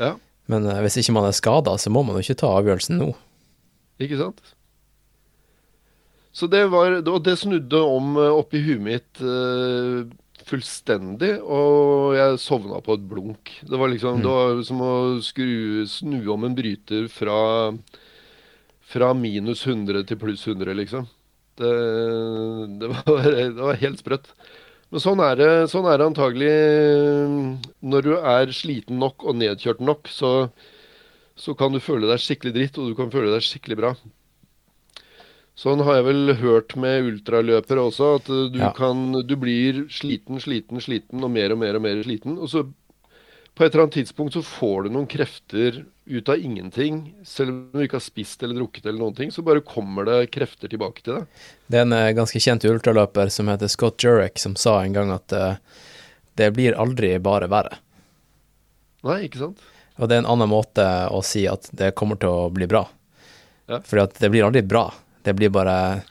Ja, Men eh, hvis ikke man er skada, så må man jo ikke ta avgjørelsen nå. ikke sant? Så det var Og det snudde om eh, oppi huet mitt eh, fullstendig, og jeg sovna på et blunk. Det var liksom Det var som å skru, snu om en bryter fra fra minus 100 til pluss 100, liksom. Det, det, var, det var helt sprøtt. Men sånn er det, sånn er det antagelig når du er sliten nok og nedkjørt nok, så, så kan du føle deg skikkelig dritt, og du kan føle deg skikkelig bra. Sånn har jeg vel hørt med ultraløpere også, at du Ja. kan Du blir sliten, sliten, sliten, og mer og mer og mer sliten. Og så på et eller annet tidspunkt så får du noen krefter ut av ingenting. Selv om du ikke har spist eller drukket eller noen ting, så bare kommer det krefter tilbake til deg. Det er en eh, ganske kjent ultraløper som heter Scott Jurek, som sa en gang at uh, det blir aldri bare verre. Nei, ikke sant? Og det er en annen måte å si at det kommer til å bli bra. Ja. Fordi at det blir aldri bra. Det blir bare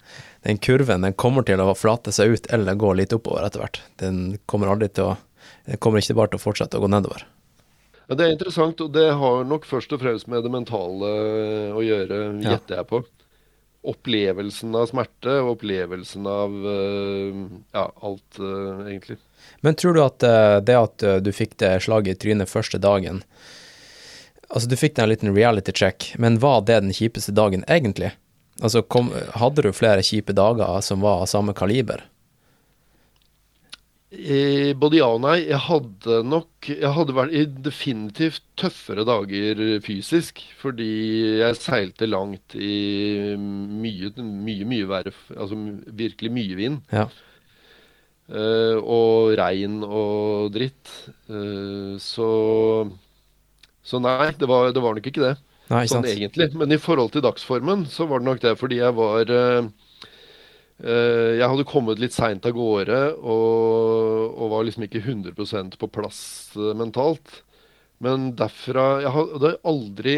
Den kurven den kommer til å flate seg ut eller gå litt oppover etter hvert. Den kommer aldri til å Den kommer ikke bare til å fortsette å gå nedover. Ja, Det er interessant, og det har nok først og fremst med det mentale å gjøre, Ja. jeg på. Opplevelsen av smerte og opplevelsen av eh, ja, alt, eh, egentlig. Men tror du at eh, det at eh, du fikk det slaget i trynet første dagen Altså, du fikk deg en liten reality check, men var det den kjipeste dagen egentlig? Altså, kom, hadde du flere kjipe dager som var av samme kaliber? Eh, både ja og nei. Jeg hadde nok Jeg hadde vært i definitivt tøffere dager fysisk. Fordi jeg seilte langt i mye, mye, mye verre Altså virkelig mye vind. Ja. Eh, og regn og dritt. Eh, så Så nei, det var, det var nok ikke det. Nei, sånn egentlig. Men i forhold til dagsformen, så var det nok det fordi jeg var eh, eh, Jeg hadde kommet litt seint av gårde og, og var liksom ikke 100% på plass eh, mentalt. Men derfra Jeg hadde aldri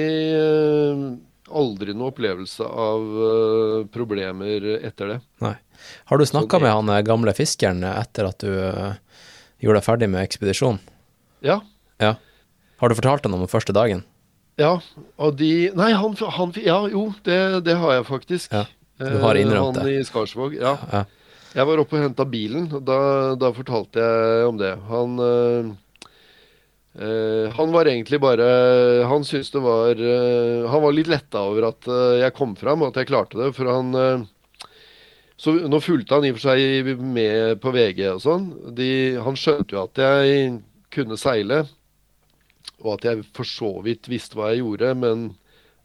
Aldri noe opplevelse av problemer etter det. Nei. Har du snakka med han gamle fiskeren etter at du gjorde deg ferdig med ekspedisjonen? Ja, Ja. Har du fortalt han om den første dagen? Ja, og de Nei, han, han Ja, jo, det, det har jeg faktisk. Ja, du har innrømt det. Han i Skarsvåg. Ja. Ja. Jeg var oppe og henta bilen, og da, da fortalte jeg om det. Han eh, eh, Han var egentlig bare Han syntes det var øh, Han var litt letta over at eh, jeg kom fram, og at jeg klarte det, for han øh, Så nå fulgte han i og for seg med på VG og sånn. Han skjønte jo at jeg kunne seile, og at jeg for så vidt visste hva jeg gjorde, men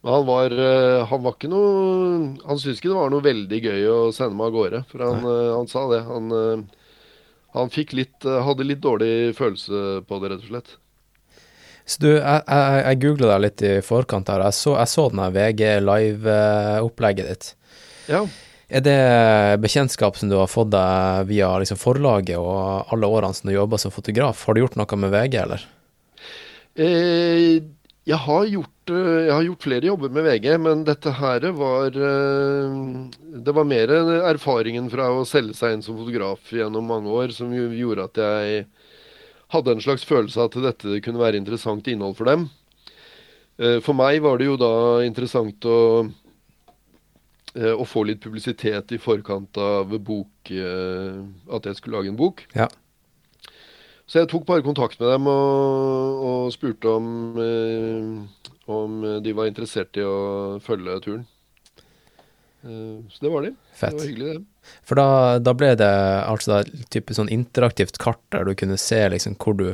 men han var, eh, han var ikke noe Han syntes ikke det var noe veldig gøy å sende meg av gårde. For han, eh, han sa det. Han, eh, han litt Hadde litt dårlig følelse på det, rett og slett. Så du, jeg, jeg, jeg googla deg litt i forkant her. Jeg så, jeg så den her VG Live-opplegget ditt. Ja. Er det bekjentskap som du har fått deg via liksom forlaget og alle årene som du jobba som fotograf? Har du gjort noe med VG, eller? Eh, jeg har gjort eh, Jeg har gjort flere jobber med VG, men dette her var eh, Det var mer erfaringen fra å selge seg inn som fotograf gjennom mange år som gjorde at jeg hadde en slags følelse av at dette kunne være interessant innhold for dem. For meg var det jo da interessant å å få litt publisitet i forkant av bok At jeg skulle lage en bok. Ja. Så jeg tok bare kontakt med dem og, og spurte om, eh, om de var interessert i å følge turen. Eh, så det var de. Det Fett. var hyggelig, det. For da, da ble det altså et type sånn interaktivt kart der du kunne se liksom hvor du,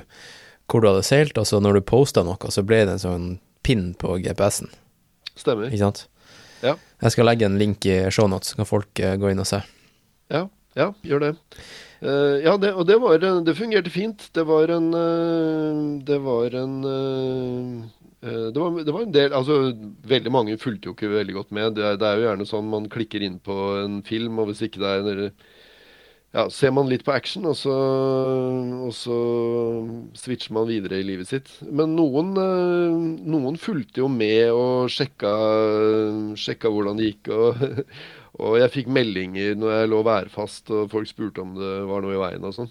hvor du hadde seilt, og så når du posta noe, så ble det en sånn pin på GPS-en, Stemmer. ikke sant? Ja. Jeg skal legge en link i shownotes, så kan folk eh, gå inn og se. Ja, ja, gjør det. Eh, ja, det, og det, var, det fungerte fint. Det var en eh, Det var en eh, det var, det var en del Altså, veldig mange fulgte jo ikke veldig godt med. Det er, det er jo gjerne sånn man klikker inn på en film, og hvis ikke det er en- ja, ser man litt på action, og så, og så switcher man videre i livet sitt. Men noen, noen fulgte jo med og sjekka, sjekka hvordan det gikk. Og, og jeg fikk meldinger når jeg lå værfast, og folk spurte om det var noe i veien og sånn.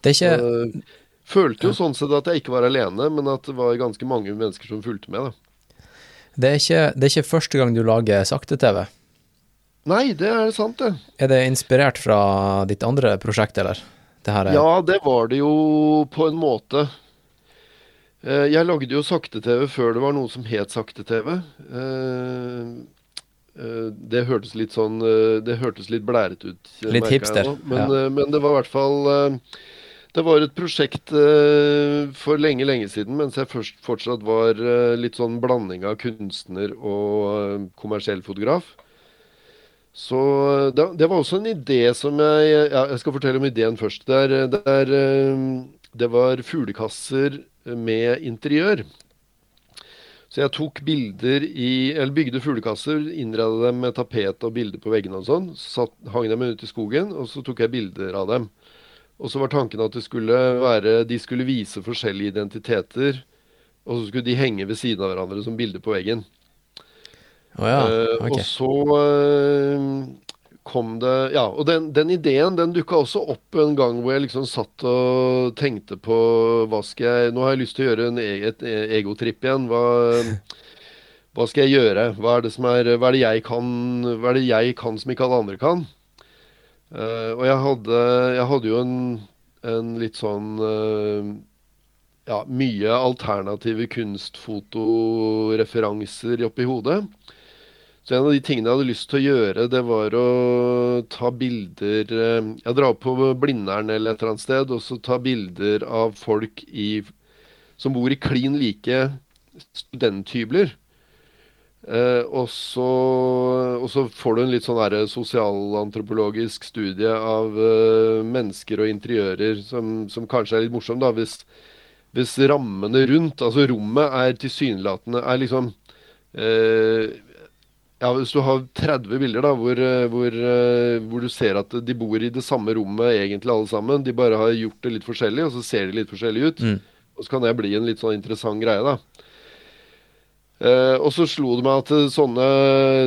Det er ikke Eh, Følte jo sånn sett at jeg ikke var alene, men at det var ganske mange mennesker som fulgte med. da. Det er ikke, det er ikke første gang du lager sakte-TV. Nei, det er sant, det. Er det inspirert fra ditt andre prosjekt, eller? Det her er Ja, det var det jo på en måte. Eh, Jeg lagde jo sakte-TV før det var noe som het sakte-TV. Eh, Det hørtes litt sånn eh, Det hørtes litt blærete ut. eh, Litt hipster. Men, ja. men det var i hvert fall Det var et prosjekt for lenge, lenge siden, mens jeg først fortsatt var litt sånn blanding av kunstner og kommersiell fotograf. Så det, det var også en idé som jeg ja, Jeg skal fortelle om ideen først. Det, er, det, er, det var fuglekasser med interiør. Så jeg tok bilder i Eller bygde fuglekasser, innreda dem med tapet og bilder på veggene og sånn. Satt, hang dem ut i skogen, og så tok jeg bilder av dem. Og så var tanken at det skulle være De skulle vise forskjellige identiteter. Og så skulle de henge ved siden av hverandre som bilder på veggen. Oh ja, okay. uh, Og så eh, kom det Ja, og den, den ideen den dukka også opp en gang hvor jeg liksom satt og tenkte på hva skal jeg Nå har jeg lyst til å gjøre en, e- et e- egotripp igjen. Hva, hva skal jeg gjøre? Hva er det som er Hva er det jeg kan Hva er det jeg kan som ikke alle andre kan? Uh, og jeg hadde, jeg hadde jo en, en litt sånn uh, ja, mye alternative kunstfotoreferanser oppi hodet. En av de tingene jeg hadde lyst til å gjøre, det var å ta bilder eh, Jeg drar på Blindern eller et eller annet sted, og så ta bilder av folk i, som bor i klin like studenthybler. Eh, og, så, og så får du en litt sånn sosialantropologisk studie av eh, mennesker og interiører som, som kanskje er litt morsom, da, hvis, hvis rammene rundt, altså rommet, er tilsynelatende er liksom eh, ja, Hvis du har 30 bilder da, hvor, eh, hvor, eh, hvor du ser at de bor i det samme rommet egentlig alle sammen, de bare har gjort det litt forskjellig, og så ser de litt forskjellig ut, Mm. og så kan det bli en litt sånn interessant greie, da. Eh, og så slo det meg at eh, sånne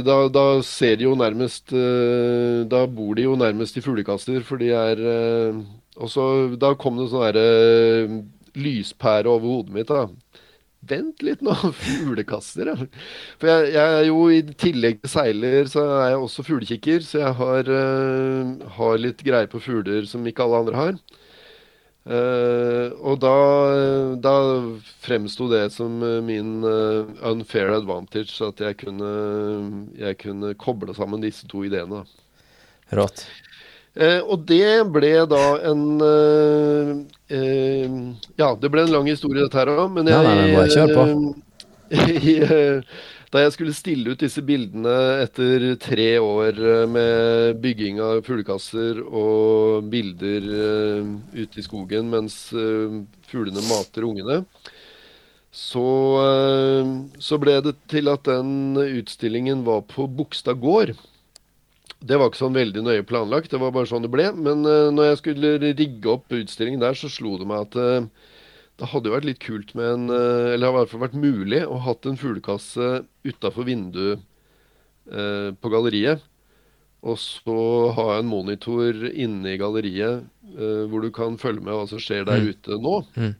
Da, da ser de jo nærmest Da bor de jo nærmest i fuglekasser, for de er Og så Da kom det sånn derre lyspære over hodet mitt, da. Vent litt nå, fuglekasser, ja. For jeg, jeg er jo i tillegg til seiler, så er jeg også fuglekikker, så jeg har, uh, har litt greie på fugler som ikke alle andre har. Uh, og da, da fremsto det som eh, min uh, unfair advantage, at jeg kunne, jeg kunne koble sammen disse to ideene. Rått. Og det ble da en Ja, det ble en lang historie, dette her òg, men jeg nei, nei, på. eh, eh, Da jeg skulle stille ut disse bildene etter tre år eh, med bygging av fuglekasser og bilder eh, ute i skogen mens eh, fuglene mater ungene, så, eh, så ble det til at den utstillingen var på Bogstad gård. Det var ikke sånn veldig nøye planlagt, det var bare sånn det ble. Men uh, når jeg skulle rigge opp utstillingen der, så slo det meg at uh, det hadde jo vært litt kult med en uh, Eller det har i hvert fall vært mulig å hatt en fuglekasse utafor vinduet på galleriet. Og så ha en monitor inne i galleriet hvor du kan følge med hva som skjer der Mm. ute nå. Mm.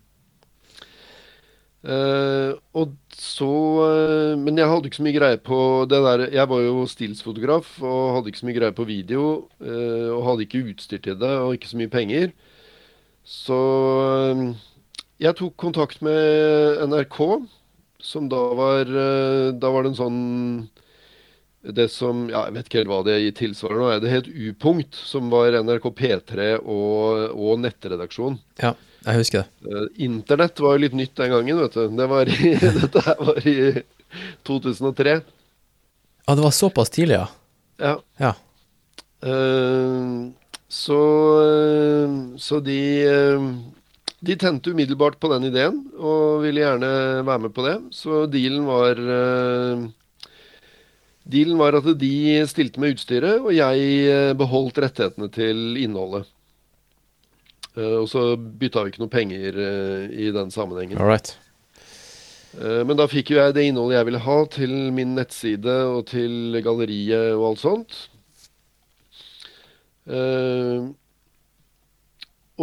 Eh, og så uh, Men jeg hadde ikke så mye greie på det der Jeg var jo stillsfotograf og hadde ikke så mye greie på video. Uh, og hadde ikke utstyr til det og ikke så mye penger. Så jeg tok kontakt med NRK, som da var Da var det en sånn Det som Ja, jeg vet ikke helt hva det tilsvarer nå. Det het U-punkt, som var NRK P3 og, og nettredaksjon. Ja, jeg husker det. Eh, Internett var jo litt nytt den gangen, vet du. Det var i, dette her var i 2003. Ja, det var såpass tidlig, ja. Ja. Ja. Uh, så eh, så de De tente umiddelbart på den ideen og ville gjerne være med på det. Så dealen var Dealen var at de stilte med utstyret, og jeg eh, beholdt rettighetene til innholdet. Eh, og så bytta vi ikke noe penger eh, i den sammenhengen. All right. Eh, Men da fikk jo jeg det innholdet jeg ville ha til min nettside og til galleriet og alt sånt.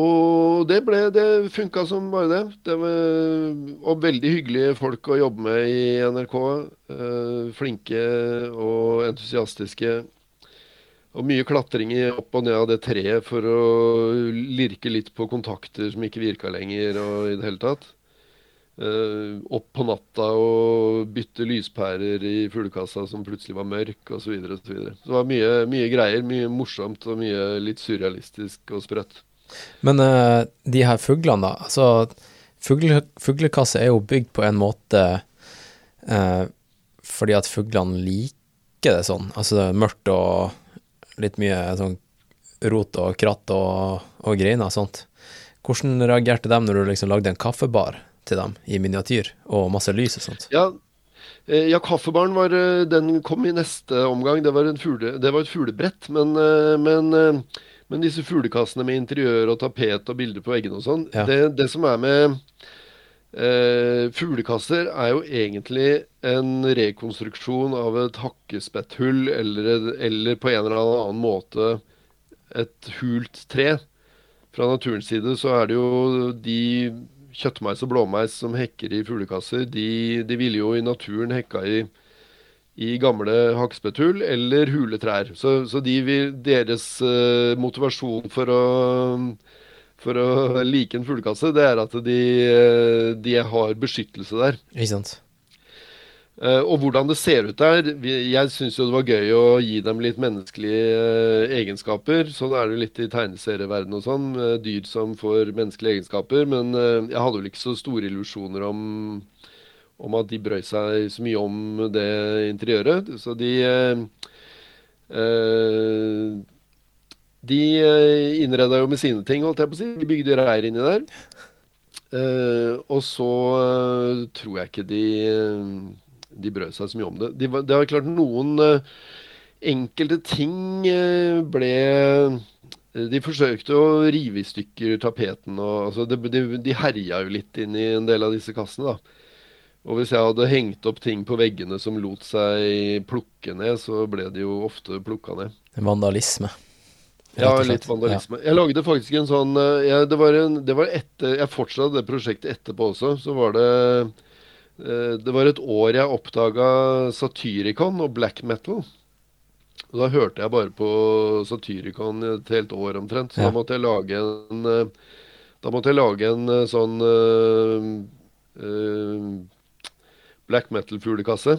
Og det ble Det funka som bare det. det var, og veldig hyggelige folk å jobbe med i NRK. flinke og entusiastiske. Og mye klatring opp og ned av det treet for å lirke litt på kontakter som ikke virka lenger, og i det hele tatt. Uh, opp på natta og bytte lyspærer i fuglekassa som plutselig var mørk, osv. Så, videre, og så, så det var mye, mye greier. Mye morsomt og mye litt surrealistisk og sprøtt. Men uh, de her fuglene, da. Altså, fugle, fuglekasse er jo bygd på en måte uh, fordi at fuglene liker det sånn. Altså det er mørkt og litt mye sånn rot og kratt og, og greiner og sånt. Hvordan reagerte de når du liksom lagde en kaffebar til dem i miniatyr, og masse lys og sånt? Ja, eh, ja kaffebaren var, eh, den kom i neste omgang. Det var, fugle, det var et fuglebrett. Men, eh, men, men, disse fuglekassene med interiør og tapet og bilder på veggene og sånn, ja. det, det, som er med eh, fuglekasser, er jo egentlig en rekonstruksjon av et hakkespetthull eller, eller på en eller annen måte et hult tre. Fra naturens side så er det jo de kjøttmeis og blåmeis som hekker i fuglekasser, de, de ville jo i naturen hekka i, i gamle hakkespetthull eller huletrær. Så, så de vil, deres uh, motivasjon for å for å like en fuglekasse, det er at de, eh, de har beskyttelse der. Ikke sant. Uh, og hvordan det ser ut der Jeg syns jo det var gøy å gi dem litt menneskelige uh, egenskaper. Sånn er det jo litt i tegneserieverdenen og sånn. Uh, dyr som får menneskelige egenskaper. Men jeg hadde vel ikke så store illusjoner om, om, at de brøy seg så mye om det interiøret. Så de de innreda jo med sine ting, holdt jeg på å si. De bygde reir inni der. og så tror jeg ikke de de brød seg så mye om det. De, det var klart noen uh, enkelte ting uh, ble eh, De forsøkte å rive i stykker tapeten. Og, altså, de, de, de herja jo litt inn i en del av disse kassene. da. Og hvis jeg hadde hengt opp ting på veggene som lot seg plukke ned, så ble de jo ofte plukka ned. Vandalisme. Ja, litt vandalisme. Ja. Jeg lagde faktisk en sånn jeg, det, var en, det var etter, Jeg fortsatte det prosjektet etterpå også. Så var det Eh, det var et år jeg oppdaga Satyricon og black metal. Og da hørte jeg bare på Satyricon et helt år omtrent. Så ja. da måtte jeg lage en eh, Da måtte jeg lage en eh, sånn uh, uh, black metal-fuglekasse.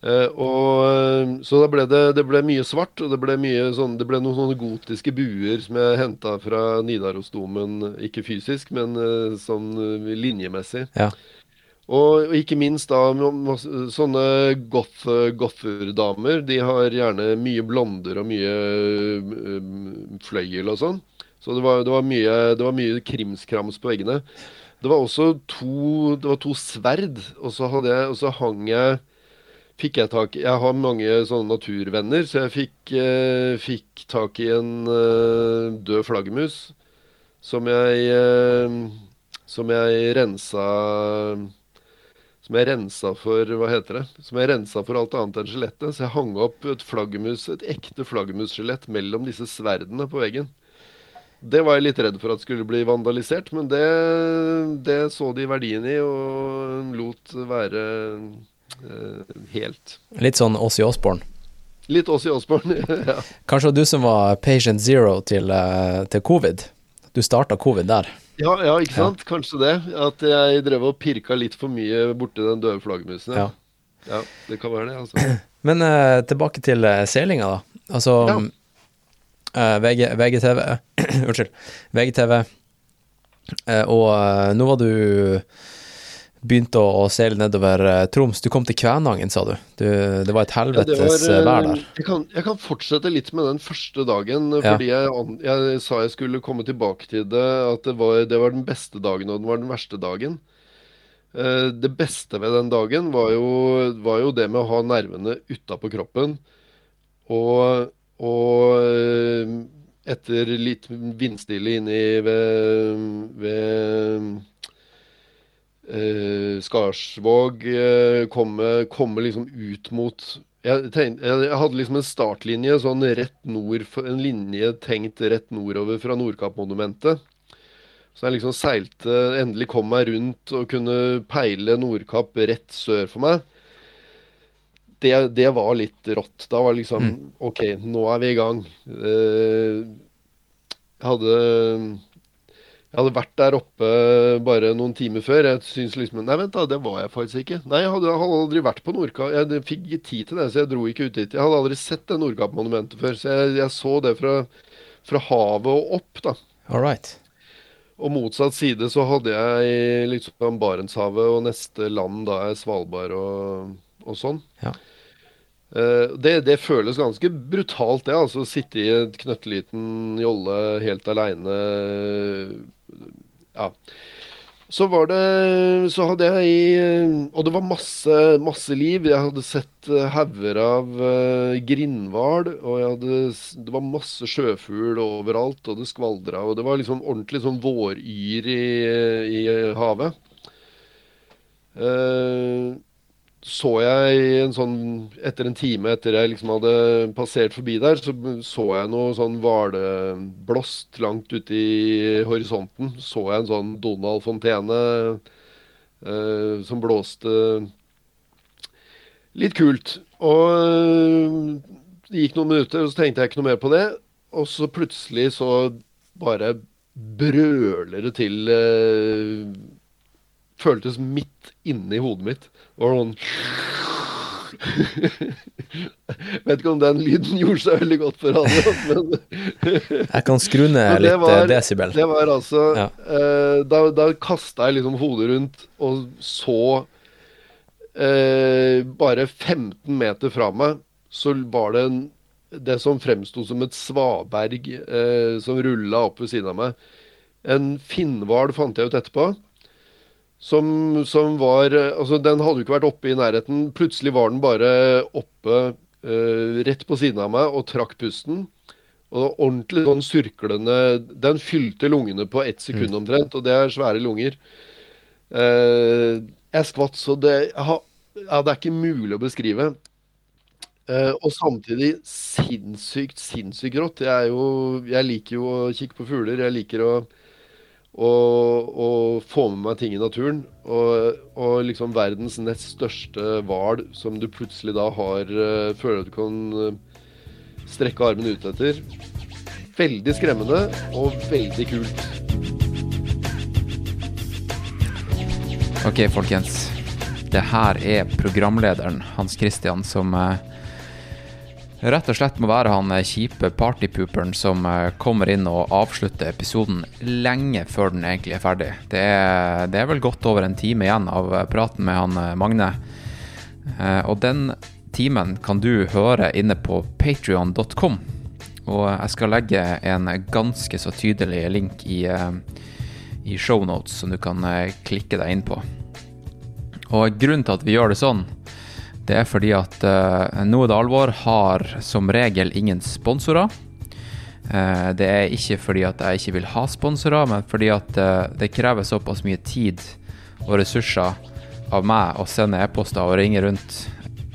Uh, og Så da ble det, det ble mye svart, og det ble, sånn, det ble noen sånne gotiske buer som jeg henta fra Nidarosdomen. Ikke fysisk, men sånn linjemessig. Ja. Og ikke minst da sånne goth, gotherdamer. De har gjerne mye blonder og mye uh, fløyel og sånn. Så det var, det var, mye, det var mye krimskrams på veggene. Det var også to, det var to sverd, og så, hadde jeg, og så hang jeg fikk jeg tak Jeg har mange sånne naturvenner, så jeg fikk, eh, fikk tak i en eh, død flaggermus som jeg eh, Som jeg rensa som jeg rensa for hva heter det, som jeg rensa for alt annet enn skjelettet. Så jeg hang opp et et ekte flaggermusskjelett mellom disse sverdene på veggen. Det var jeg litt redd for at skulle bli vandalisert, men det, det så de verdien i og lot være helt. Litt sånn Åssi Åsborn? Litt Åssi Åsborn, ja. Kanskje du som var patient zero til, eh, til covid? Du starta covid der? Ja, ja, ikke sant? Ja. Kanskje det. At jeg drev og pirka litt for mye borti den døde flaggermusen. Ja. ja. det kan være det, altså. Men uh, tilbake til uh, seilinga, da. Altså uh, VG, VGTV Unnskyld. VGTV. og nå var du begynte å, seile nedover uh, Troms. Du kom til Kvænangen, sa du. du. Det var et helvetes ja, uh, vær der. Jeg kan, jeg kan, fortsette litt med den første dagen, ja. fordi jeg, jeg, sa jeg skulle komme tilbake til det. At det var, det var den beste dagen, og den var den verste dagen. Det beste ved den dagen var jo, var jo det med å ha nervene utapå kroppen. Og, og etter litt vindstille inni ved, ved eh, Skarsvåg eh, komme, komme, liksom ut mot jeg, tenkte, jeg, hadde liksom en startlinje sånn rett nord, en linje tenkt rett nordover fra Nordkapp-monumentet. Så jeg liksom seilte, endelig kom meg rundt og kunne peile Nordkapp rett sør for meg. det, det var litt rått. Da var det liksom Mm. OK, nå er vi i gang. Eh, jeg hadde jeg hadde vært der oppe bare noen timer før. Jeg syns liksom Nei, vent, da, det var jeg faktisk ikke. Nei, jeg hadde, jeg hadde aldri vært på Nordkapp. Jeg fikk ikke tid til det, så jeg dro ikke ut dit. Jeg hadde aldri sett det Nordkapp-monumentet før, så jeg, jeg så det fra, fra havet og opp, da. All right. Og motsatt side så hadde jeg liksom Barentshavet, og neste land da er Svalbard og, og sånn. Ja. Eh, det, det føles ganske brutalt, det. altså Å sitte i et knøtteliten jolle helt aleine. Ja. Så var det Så hadde jeg i Og det var masse, masse liv. Jeg hadde sett eh, hauger av uh, grindhval, og jeg hadde, det var masse sjøfugl overalt, og det skvaldra, og det var liksom ordentlig sånn våryr i, i havet. Eh, så jeg en sånn Etter en time etter jeg liksom hadde passert forbi der, så så jeg noe sånn hvalblåst langt ute i horisonten. Så jeg en sånn Donald-fontene eh, som blåste litt kult. Og eh, det gikk noen minutter, og så tenkte jeg ikke noe mer på det. Og så plutselig så bare brøler det til eh, Føltes midt inni hodet mitt. Det var sånn Vet ikke om den lyden gjorde seg veldig godt for alle men Jeg kan skru ned det litt eh, var- desibel. det var altså Ja. uh, Da, da kasta jeg liksom hodet rundt og så uh, Bare 15 meter fra meg, så var det en, det som fremsto som et svaberg uh, som rulla opp ved siden av meg. En finnhval fant jeg ut etterpå. Som, som var eh, Altså, den hadde jo ikke vært oppe i nærheten. Plutselig var den bare oppe eh, rett på siden av meg og trakk pusten. Og ordentlig sånn surklende Den fylte lungene på ett sekund omtrent, og det er svære lunger. Eh, jeg skvatt så det har, ja, Det er ikke mulig å beskrive. Eh, og samtidig sinnssykt, sinnssykt rått. Jeg, er jo, jeg liker jo å kikke på fugler. Jeg liker å, å, og få med meg ting i naturen. Og, og liksom verdens nest største hval, som du plutselig da har eh, Føler at du kan eh, strekke armen ut etter. Veldig skremmende og veldig kult. Ok, folkens. Det her er programlederen Hans Christian som eh, rett og slett må være han eh, kjipe partypooperen som eh, kommer inn og avslutter episoden lenge før den egentlig er ferdig. Det er, det er vel godt over en time igjen av eh, praten med han Magne. Og den timen kan du høre inne på patrion.com. Og jeg skal legge en ganske så tydelig link i, i shownotes som du kan klikke deg inn på. Og grunnen til at vi gjør det sånn, det er fordi at uh, Noe det alvor har som regel ingen sponsorer. Uh, det er ikke fordi at jeg ikke vil ha sponsorer, men fordi at uh, det krever såpass mye tid og ressurser av meg å sende e-poster og ringe rundt.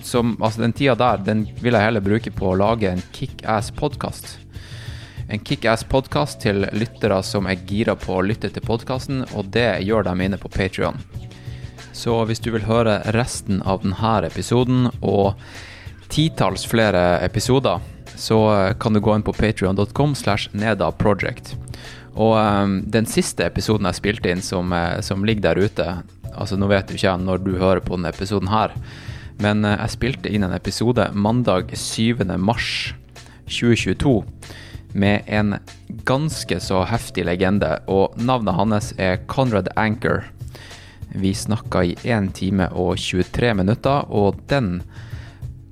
Som, altså Den tida der den vil jeg heller bruke på å lage en kickass-podkast. En kickass-podkast til lyttere som er gira på å lytte til podkasten, og det gjør de inne på Patrion. Så hvis du vil høre resten av denne episoden og titalls flere episoder, så kan du gå inn på patreon.com slash nedaproject. Og um, den siste episoden jeg spilte inn som, eh, som ligger der ute, altså nå vet du ikke når du hører på denne episoden her, men uh, jeg spilte inn en episode mandag 7. mars 2022 med en ganske så heftig legende, og navnet hans er Conrad Anker. Vi snakka i 1 time og 23 minutter, og den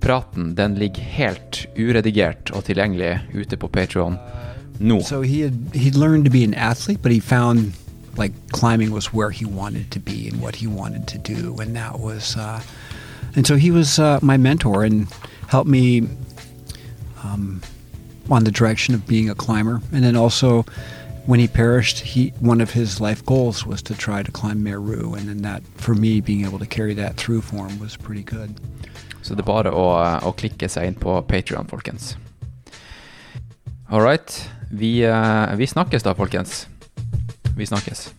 praten den ligger helt uredigert og tilgjengelig ute på Patreon nå. So he had he'd learned to be an athlete, but he found like climbing was where he wanted to be and what he wanted to do, and that was, uh, and so he was uh, my mentor and helped me um, on the direction of being a climber, and then also. When he perished, he one of his life goals was to try to climb Meru, and then that, for me, being able to carry that through for him was pretty good. Så det er bare å, å klikke seg på Patreon, folkens. All right. Vi, eh, vi snakkes da, folkens. Vi snakkes.